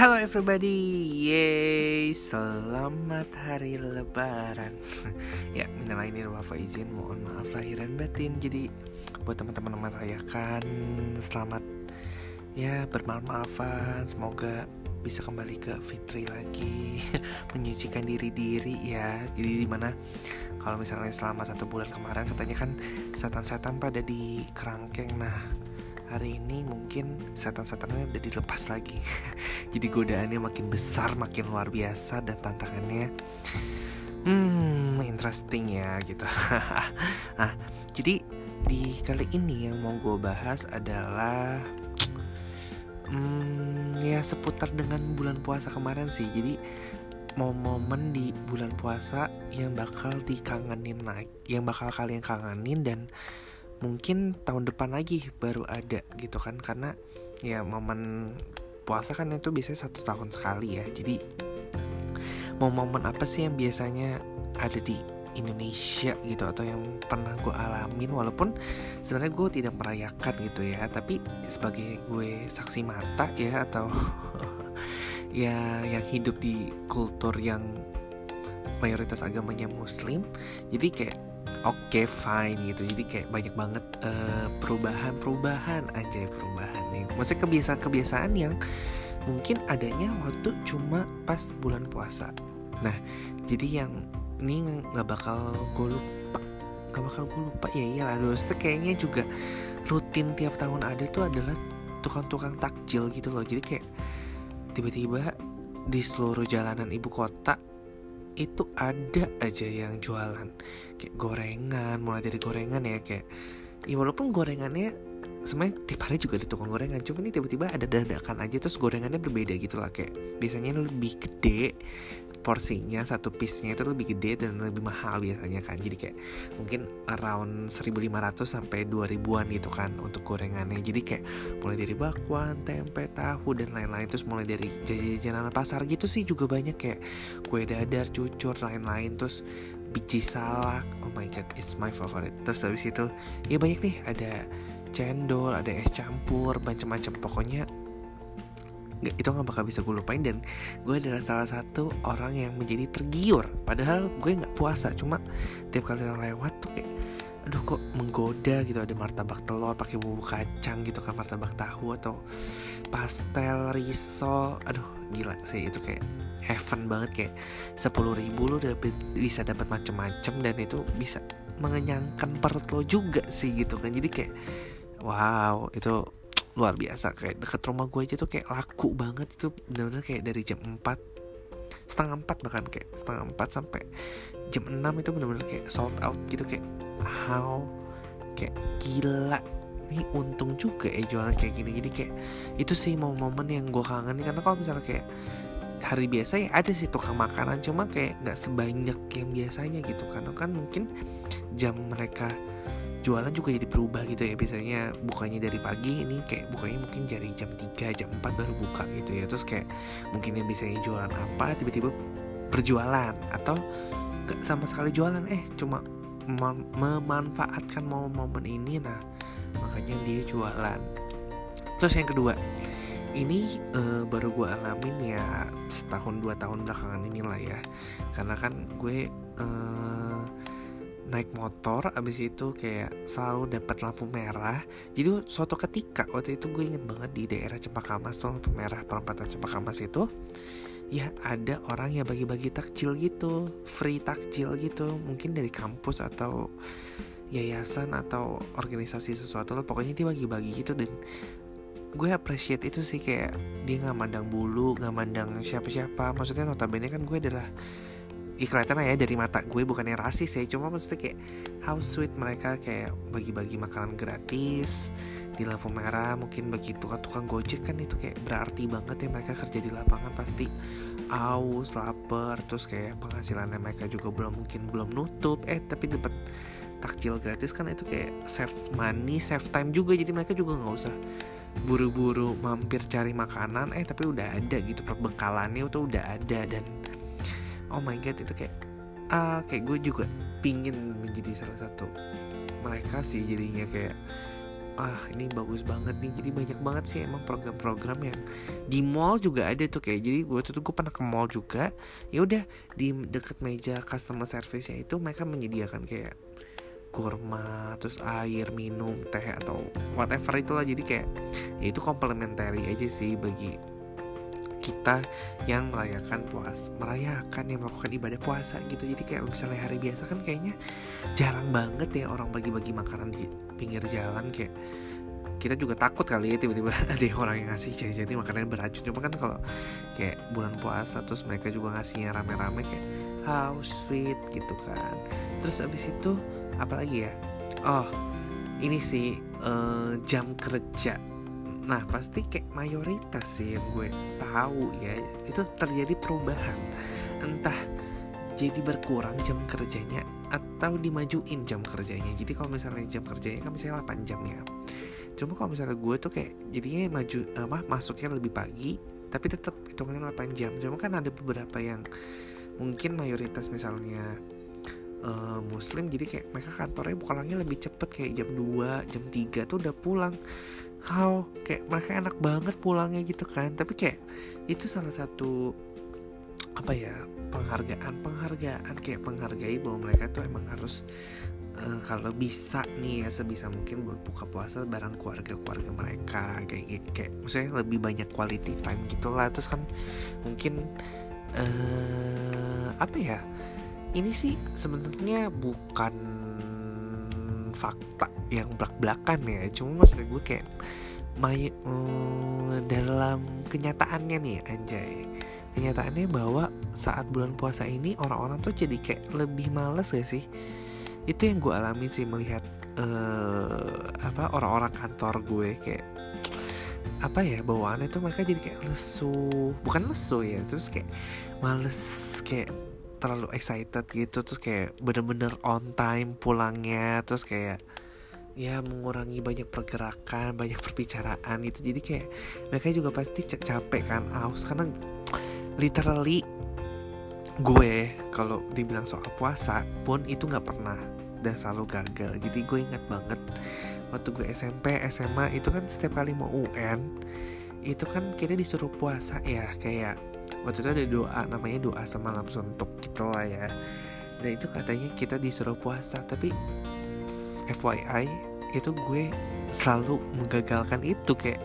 Hello everybody, yay, selamat hari lebaran. Ya, minal aidin wafa izin, mohon maaf lahir dan batin. Jadi, buat teman-teman yang merayakan, selamat Ya, bermaaf-maafan, semoga bisa kembali ke fitri lagi. Menyucikan diri-diri ya. Jadi di mana kalau misalnya selama satu bulan kemarin katanya kan setan-setan pada di kerangkeng. Nah, hari ini mungkin setan-setannya udah dilepas lagi. Jadi godaannya makin besar makin luar biasa dan tantangannya hmm interesting ya gitu. Nah jadi di kali ini yang mau gue bahas adalah hmm, ya seputar dengan bulan puasa kemarin sih. Jadi mau momen di bulan puasa yang bakal dikangenin naik yang bakal kalian kangenin dan mungkin tahun depan lagi baru ada gitu kan karena ya momen puasa kan itu biasanya satu tahun sekali ya. Jadi mau momen apa sih yang biasanya ada di Indonesia gitu atau yang pernah gue alamin? Walaupun sebenarnya gue tidak merayakan gitu ya tapi sebagai gue saksi mata ya atau ya yang hidup di kultur yang mayoritas agamanya muslim jadi kayak oke okay, fine gitu. Jadi kayak banyak banget uh, perubahan-perubahan aja perubahan nih. Maksudnya kebiasaan-kebiasaan yang mungkin adanya waktu cuma pas bulan puasa. Nah jadi yang ini nggak bakal gue lupa. Nggak bakal gue lupa. Ya iyalah terus kayaknya juga rutin tiap tahun ada tuh adalah tukang-tukang takjil gitu loh. Jadi kayak tiba-tiba di seluruh jalanan ibu kota itu ada aja yang jualan. Kayak gorengan mulai dari gorengan ya kayak ya walaupun gorengannya sebenarnya tiap hari juga di tukang gorengan cuma ini tiba-tiba ada dadakan aja terus gorengannya berbeda gitu lah kayak biasanya lebih gede porsinya satu piece-nya itu lebih gede dan lebih mahal biasanya kan. Jadi kayak mungkin around 1500 sampai 2000-an gitu kan untuk gorengannya. Jadi kayak mulai dari bakwan, tempe, tahu dan lain-lain. Terus mulai dari jajanan pasar gitu sih juga banyak kayak kue dadar, cucur, lain-lain. Terus biji salak oh my god it's my favorite. Terus habis itu ya banyak nih ada cendol ada es campur macam-macam. Pokoknya itu nggak bakal bisa gue lupain dan gue adalah salah satu orang yang menjadi tergiur. Padahal gue nggak puasa cuma tiap kali lewat tuh kayak aduh kok menggoda gitu ada martabak telur pakai bumbu kacang gitu kan martabak tahu atau pastel risol. Aduh gila sih itu kayak heaven banget kayak sepuluh ribu lo udah bisa dapat macem-macem dan itu bisa mengenyangkan perut lo juga sih gitu kan. Jadi kayak wow itu luar biasa kayak deket rumah gue aja tuh kayak laku banget. Itu benar-benar kayak dari jam 4 setengah empat bahkan kayak setengah empat sampai jam 6 itu benar-benar kayak sold out gitu kayak how kayak gila. Ini untung juga ya jualan kayak gini jadi kayak itu sih momen-momen yang gue kangen karena kalau misalnya kayak hari biasa ya ada sih tukang makanan cuma kayak nggak sebanyak yang biasanya gitu. Karena kan mungkin jam mereka jualan juga jadi berubah gitu ya. Biasanya bukanya dari pagi ini kayak bukanya mungkin dari jam 3 jam 4 baru buka gitu ya. Terus kayak mungkin yang biasanya jualan apa tiba-tiba berjualan. Atau gak sama sekali jualan eh cuma mem memanfaatkan momen-momen ini. Nah makanya dia jualan. Terus yang kedua ini uh, baru gue alamin ya setahun dua tahun belakangan inilah ya. Karena kan gue uh, naik motor abis itu kayak selalu dapat lampu merah. Jadi suatu ketika waktu itu gue inget banget di daerah Cempaka Mas tuh lampu merah perempatan Cempaka Mas itu ya ada orang yang bagi-bagi takjil gitu free takjil gitu. Mungkin dari kampus atau yayasan atau organisasi sesuatu lah pokoknya dia bagi-bagi gitu. Dan gue appreciate itu sih kayak dia nggak mandang bulu nggak mandang siapa-siapa. Maksudnya notabene kan gue adalah ya kelihatan ya dari mata gue bukannya rasis ya cuma maksudnya kayak how sweet mereka kayak bagi-bagi makanan gratis di lampu merah mungkin bagi tukang-tukang gojek kan itu kayak berarti banget ya mereka kerja di lapangan pasti aus lapar terus kayak penghasilannya mereka juga belum mungkin belum nutup. Eh tapi dapat takjil gratis kan itu kayak save money save time juga jadi mereka juga nggak usah buru-buru mampir cari makanan. Eh tapi udah ada gitu perbekalannya itu udah ada dan oh my god itu kayak ah kayak gue juga pingin menjadi salah satu mereka sih jadinya kayak ah ini bagus banget nih. Jadi banyak banget sih emang program-program yang di mall juga ada tuh kayak. Jadi gue tuh gue pernah ke mall juga. Ya udah di deket meja customer service nya itu mereka menyediakan kayak kurma terus air minum teh atau whatever itulah. Jadi kayak ya itu komplementari aja sih bagi kita yang merayakan puas merayakan yang melakukan ibadah puasa gitu. Jadi kayak misalnya hari biasa kan kayaknya jarang banget ya orang bagi-bagi makanan di pinggir jalan. Kayak kita juga takut kali ya tiba-tiba ada orang yang ngasih jadi makanan beracun. Cuma kan kalau kayak bulan puasa terus mereka juga ngasihnya rame-rame kayak how sweet gitu kan. Terus abis itu apalagi ya? Oh ini sih uh, jam kerja Nah pasti kayak mayoritas sih yang gue tahu ya itu terjadi perubahan entah jadi berkurang jam kerjanya atau dimajuin jam kerjanya. Jadi kalau misalnya jam kerjanya kan misalnya 8 jam ya. Cuma kalau misalnya gue tuh kayak jadinya maju apa masuknya lebih pagi tapi tetap hitungannya 8 jam. Cuma kan ada beberapa yang mungkin mayoritas misalnya uh, muslim jadi kayak mereka kantornya pulangnya lebih cepet kayak jam 2 jam 3 tuh udah pulang how kayak mereka enak banget pulangnya gitu kan. Tapi kayak itu salah satu apa ya penghargaan penghargaan kayak penghargai bahwa mereka tuh emang harus uh, kalau bisa nih ya sebisa mungkin berbuka puasa bareng keluarga-keluarga mereka kayak gitu. Kayak maksudnya lebih banyak quality time gitulah. Terus kan mungkin uh, apa ya ini sih sebenarnya bukan fakta yang belak-belakan ya. Cuma maksud gue kayak may, um, dalam kenyataannya nih anjay. Kenyataannya bahwa saat bulan puasa ini orang-orang tuh jadi kayak lebih males gak sih? Itu yang gue alami sih melihat uh, apa orang-orang kantor gue kayak apa ya bawaannya tuh mereka jadi kayak lesu. Bukan lesu ya terus kayak males kayak terlalu excited gitu terus kayak bener-bener on time pulangnya terus kayak ya mengurangi banyak pergerakan banyak perbicaraan itu jadi kayak mereka juga pasti capek kan aus karena literally gue kalau dibilang soal puasa pun itu nggak pernah dan selalu gagal. Jadi gue ingat banget waktu gue SMP SMA itu kan setiap kali mau UN itu kan kita disuruh puasa ya kayak waktu itu ada doa namanya doa semalam suntuk gitu lah ya. Dan itu katanya kita disuruh puasa tapi FYI itu gue selalu menggagalkan itu kayak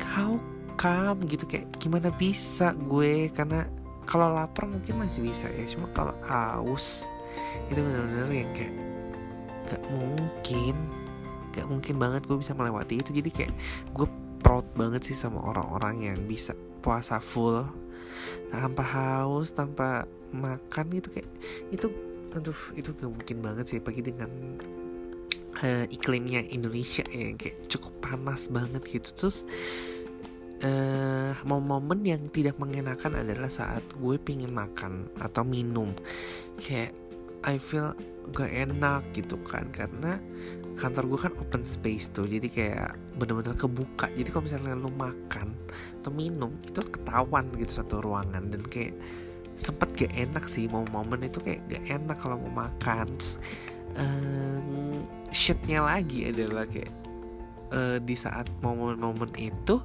kau kam gitu kayak gimana bisa gue? Karena kalau lapar mungkin masih bisa ya cuma kalau aus itu benar-benar yang kayak gak mungkin gak mungkin banget gue bisa melewati itu. Jadi kayak gue proud banget sih sama orang-orang yang bisa puasa full tanpa haus tanpa makan gitu kayak itu aduh itu gak mungkin banget sih pagi dengan uh, iklimnya Indonesia ya kayak cukup panas banget gitu. Terus uh, momen yang tidak mengenakan adalah saat gue pingin makan atau minum. Kayak I feel gak enak gitu kan. Karena kantor gue kan open space tuh. Jadi kayak bener-bener kebuka. Jadi kalau misalnya lo makan atau minum itu ketahuan gitu satu ruangan. Dan kayak sempet gak enak sih mau momen itu. Kayak gak enak kalau mau makan. Terus, um, shitnya lagi adalah kayak uh, di saat momen-momen itu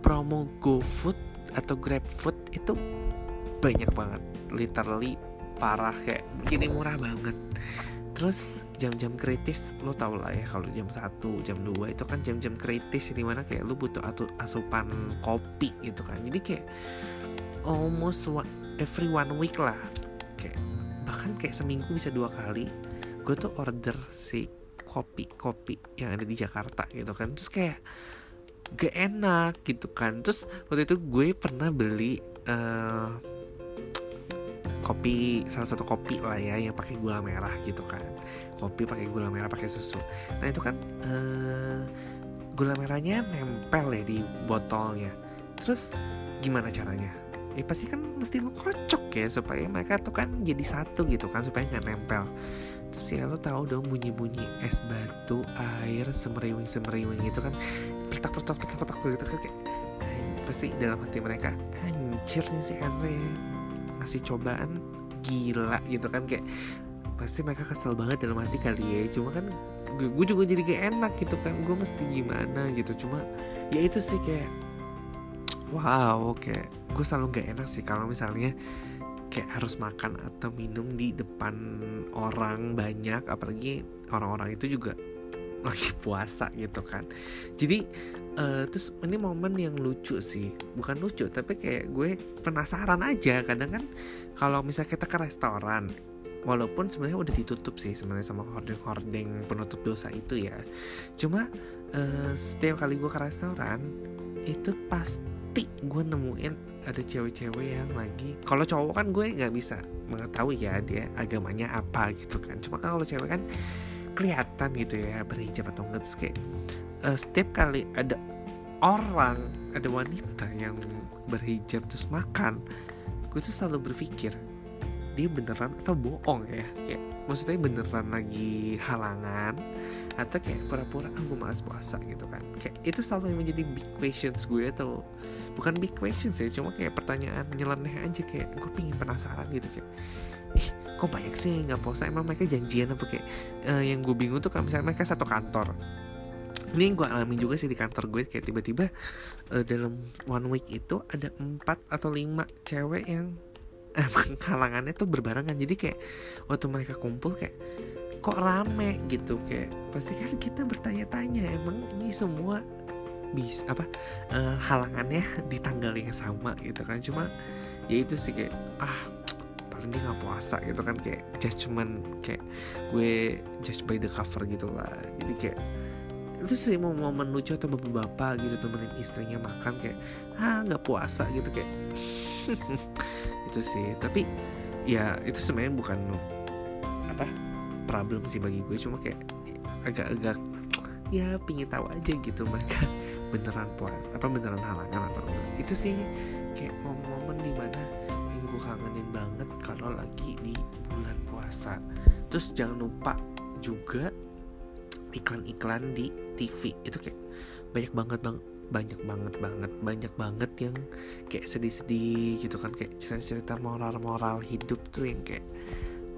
promo GoFood atau GrabFood itu banyak banget. Literally parah kayak begini murah banget. Terus jam-jam kritis lo tau lah ya kalau jam 1 jam 2 itu kan jam-jam kritis di mana kayak lo butuh asupan kopi gitu kan. Jadi kayak almost every one week lah. Kayak bahkan kayak seminggu bisa dua kali gue tuh order si kopi-kopi yang ada di Jakarta gitu kan. Terus kayak gak enak gitu kan. Terus waktu itu gue pernah beli uh, kopi salah satu kopi lah ya yang pakai gula merah gitu kan. Kopi pakai gula merah pakai susu. Nah itu kan uh, gula merahnya nempel ya di botolnya. Terus gimana caranya? Ya pasti kan mesti lo kocok ya supaya mereka tuh kan jadi satu gitu kan supaya nggak nempel. Terus ya lo tahu dong bunyi-bunyi es batu air semeriwing semeriwing gitu kan. Petak petak petak petak gitu kan kayak pasti dalam hati mereka anjir nih si Andre ngasih cobaan gila gitu kan kayak pasti mereka kesel banget dalam hati kali ya. Cuma kan gue, juga jadi gak enak gitu kan gue mesti gimana gitu. Cuma ya itu sih kayak wow kayak gue selalu gak enak sih kalau misalnya kayak harus makan atau minum di depan orang banyak apalagi orang-orang itu juga lagi puasa gitu kan. Jadi uh, terus ini momen yang lucu sih. Bukan lucu tapi kayak gue penasaran aja. Kadang kan kalau misalnya kita ke restoran walaupun sebenarnya udah ditutup sih sebenarnya sama hording-hording penutup dosa itu ya. Cuma uh, setiap kali gue ke restoran itu pasti gue nemuin ada cewek-cewek yang lagi kalau cowok kan gue nggak bisa mengetahui ya dia agamanya apa gitu kan. Cuma kan kalau cewek kan kelihatan gitu ya berhijab atau enggak terus kayak uh, setiap kali ada orang ada wanita yang berhijab terus makan gue tuh selalu berpikir dia beneran atau bohong ya? Kayak maksudnya beneran lagi halangan atau kayak pura-pura ah malas puasa gitu kan. Kayak itu selalu yang menjadi big questions gue atau bukan big questions ya cuma kayak pertanyaan nyeleneh aja kayak gue pingin penasaran gitu kayak ih kok banyak sih nggak puasa. Emang mereka janjian apa kayak uh, yang gue bingung tuh kan misalnya mereka satu kantor. Ini gue alami juga sih di kantor gue kayak tiba-tiba uh, dalam one week itu ada empat atau lima cewek yang emang kalangannya tuh berbarengan. Jadi kayak waktu mereka kumpul kayak kok rame? gitu kayak pasti kan kita bertanya-tanya emang ini semua bis apa uh, halangannya di tanggal yang sama gitu kan. Cuma ya itu sih kayak ah paling dia nggak puasa gitu kan kayak judgement kayak gue judge by the cover gitu lah. Jadi kayak itu sih mau momen lucu atau bapak-bapak gitu temenin istrinya makan kayak ah nggak puasa gitu kayak. Itu sih tapi ya itu sebenarnya bukan apa problem sih bagi gue cuma kayak agak-agak ya pingin tahu aja gitu mereka beneran puas apa beneran halangan atau enggak. Itu sih kayak momen-momen di mana gue kangenin banget kalau lagi di bulan puasa. Terus jangan lupa juga iklan-iklan di TV itu kayak banyak banget bang banyak banget banget banyak banget yang kayak sedih-sedih gitu kan kayak cerita-cerita moral-moral hidup tuh yang kayak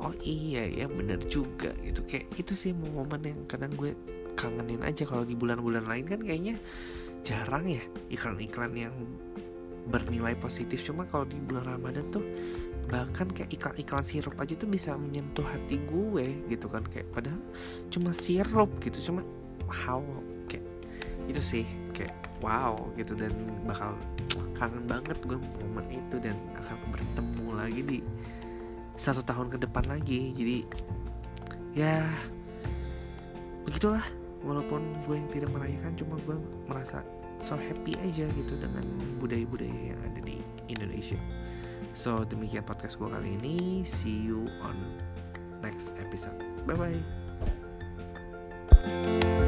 oh iya ya bener juga. Gitu kayak itu sih momen yang kadang gue kangenin aja kalau di bulan-bulan lain kan kayaknya jarang ya iklan-iklan yang bernilai positif. Cuma kalau di bulan Ramadan tuh bahkan kayak iklan-iklan sirup aja tuh bisa menyentuh hati gue gitu kan. Kayak padahal cuma sirup gitu cuma how kayak itu sih kayak wow gitu. Dan bakal kangen banget gue momen itu dan akan bertemu lagi di satu tahun ke depan lagi. Jadi ya begitulah. Walaupun gue yang tidak merayakan cuma gue merasa so happy aja gitu dengan budaya-budaya yang ada di Indonesia. So demikian podcast gue kali ini. See you on next episode. Bye bye